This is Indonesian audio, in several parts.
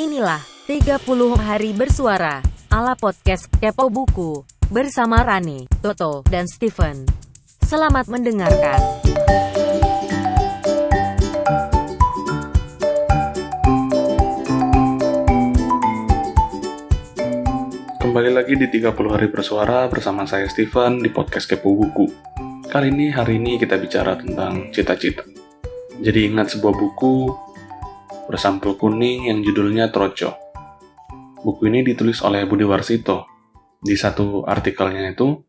Inilah 30 hari bersuara ala podcast Kepo Buku bersama Rani, Toto, dan Steven. Selamat mendengarkan. Kembali lagi di 30 hari bersuara bersama saya Steven di podcast Kepo Buku. Kali ini hari ini kita bicara tentang cita-cita. Jadi ingat sebuah buku bersampul kuning yang judulnya Troco. Buku ini ditulis oleh Budi Warsito. Di satu artikelnya itu,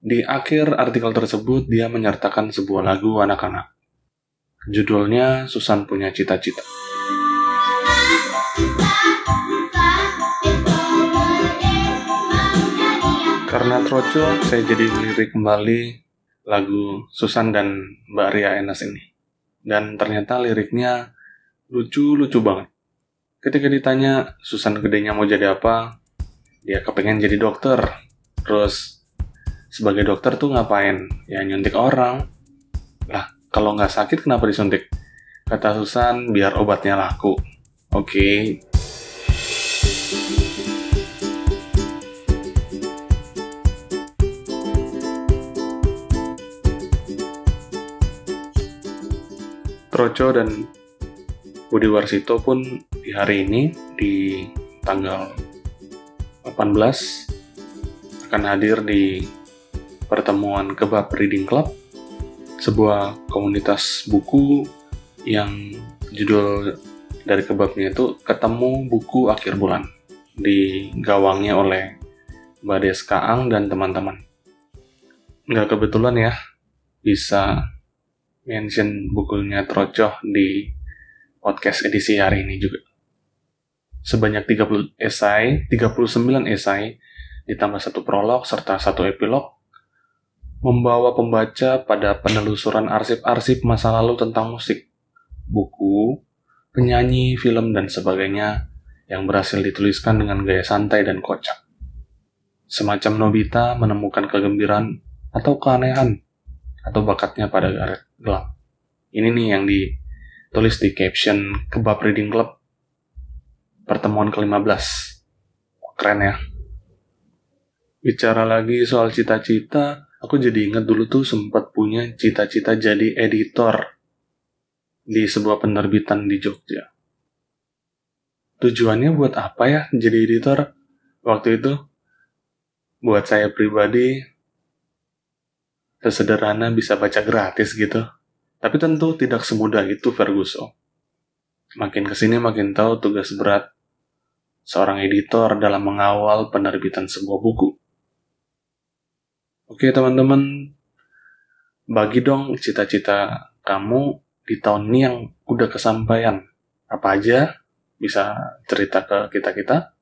di akhir artikel tersebut dia menyertakan sebuah lagu anak-anak. Judulnya Susan Punya Cita-Cita. Karena Troco, saya jadi lirik kembali lagu Susan dan Mbak Ria Enas ini. Dan ternyata liriknya lucu-lucu banget. Ketika ditanya Susan gedenya mau jadi apa, dia kepengen jadi dokter. Terus sebagai dokter tuh ngapain? Ya nyuntik orang. Lah, kalau nggak sakit kenapa disuntik? Kata Susan, biar obatnya laku. Oke, okay. Troco dan Budi Warsito pun di hari ini di tanggal 18 akan hadir di pertemuan Kebab Reading Club sebuah komunitas buku yang judul dari kebabnya itu ketemu buku akhir bulan di gawangnya oleh Mbak Des Kaang dan teman-teman. Nggak kebetulan ya bisa mention bukunya Trocoh di podcast edisi hari ini juga. Sebanyak 30 esai, 39 esai, ditambah satu prolog serta satu epilog, membawa pembaca pada penelusuran arsip-arsip masa lalu tentang musik, buku, penyanyi, film, dan sebagainya yang berhasil dituliskan dengan gaya santai dan kocak. Semacam Nobita menemukan kegembiraan atau keanehan atau bakatnya pada garet gelap. Ini nih yang ditulis di caption Kebab Reading Club pertemuan ke-15. Keren ya. Bicara lagi soal cita-cita, aku jadi ingat dulu tuh sempat punya cita-cita jadi editor di sebuah penerbitan di Jogja. Tujuannya buat apa ya jadi editor? Waktu itu buat saya pribadi sesederhana bisa baca gratis gitu. Tapi tentu tidak semudah itu Ferguson. Makin ke sini makin tahu tugas berat seorang editor dalam mengawal penerbitan sebuah buku. Oke teman-teman, bagi dong cita-cita kamu di tahun ini yang udah kesampaian. Apa aja? Bisa cerita ke kita-kita.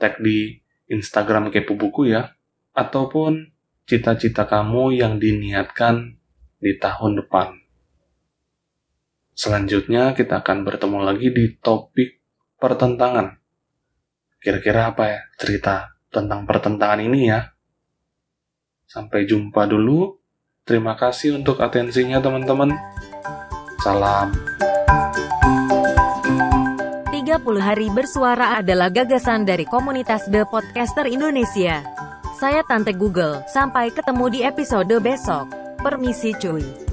Tag di Instagram Kepo Buku ya. Ataupun cita-cita kamu yang diniatkan di tahun depan. Selanjutnya kita akan bertemu lagi di topik pertentangan. Kira-kira apa ya cerita tentang pertentangan ini ya? Sampai jumpa dulu. Terima kasih untuk atensinya teman-teman. Salam. 30 hari bersuara adalah gagasan dari komunitas The Podcaster Indonesia. Saya Tante Google. Sampai ketemu di episode besok. Permisi cuy.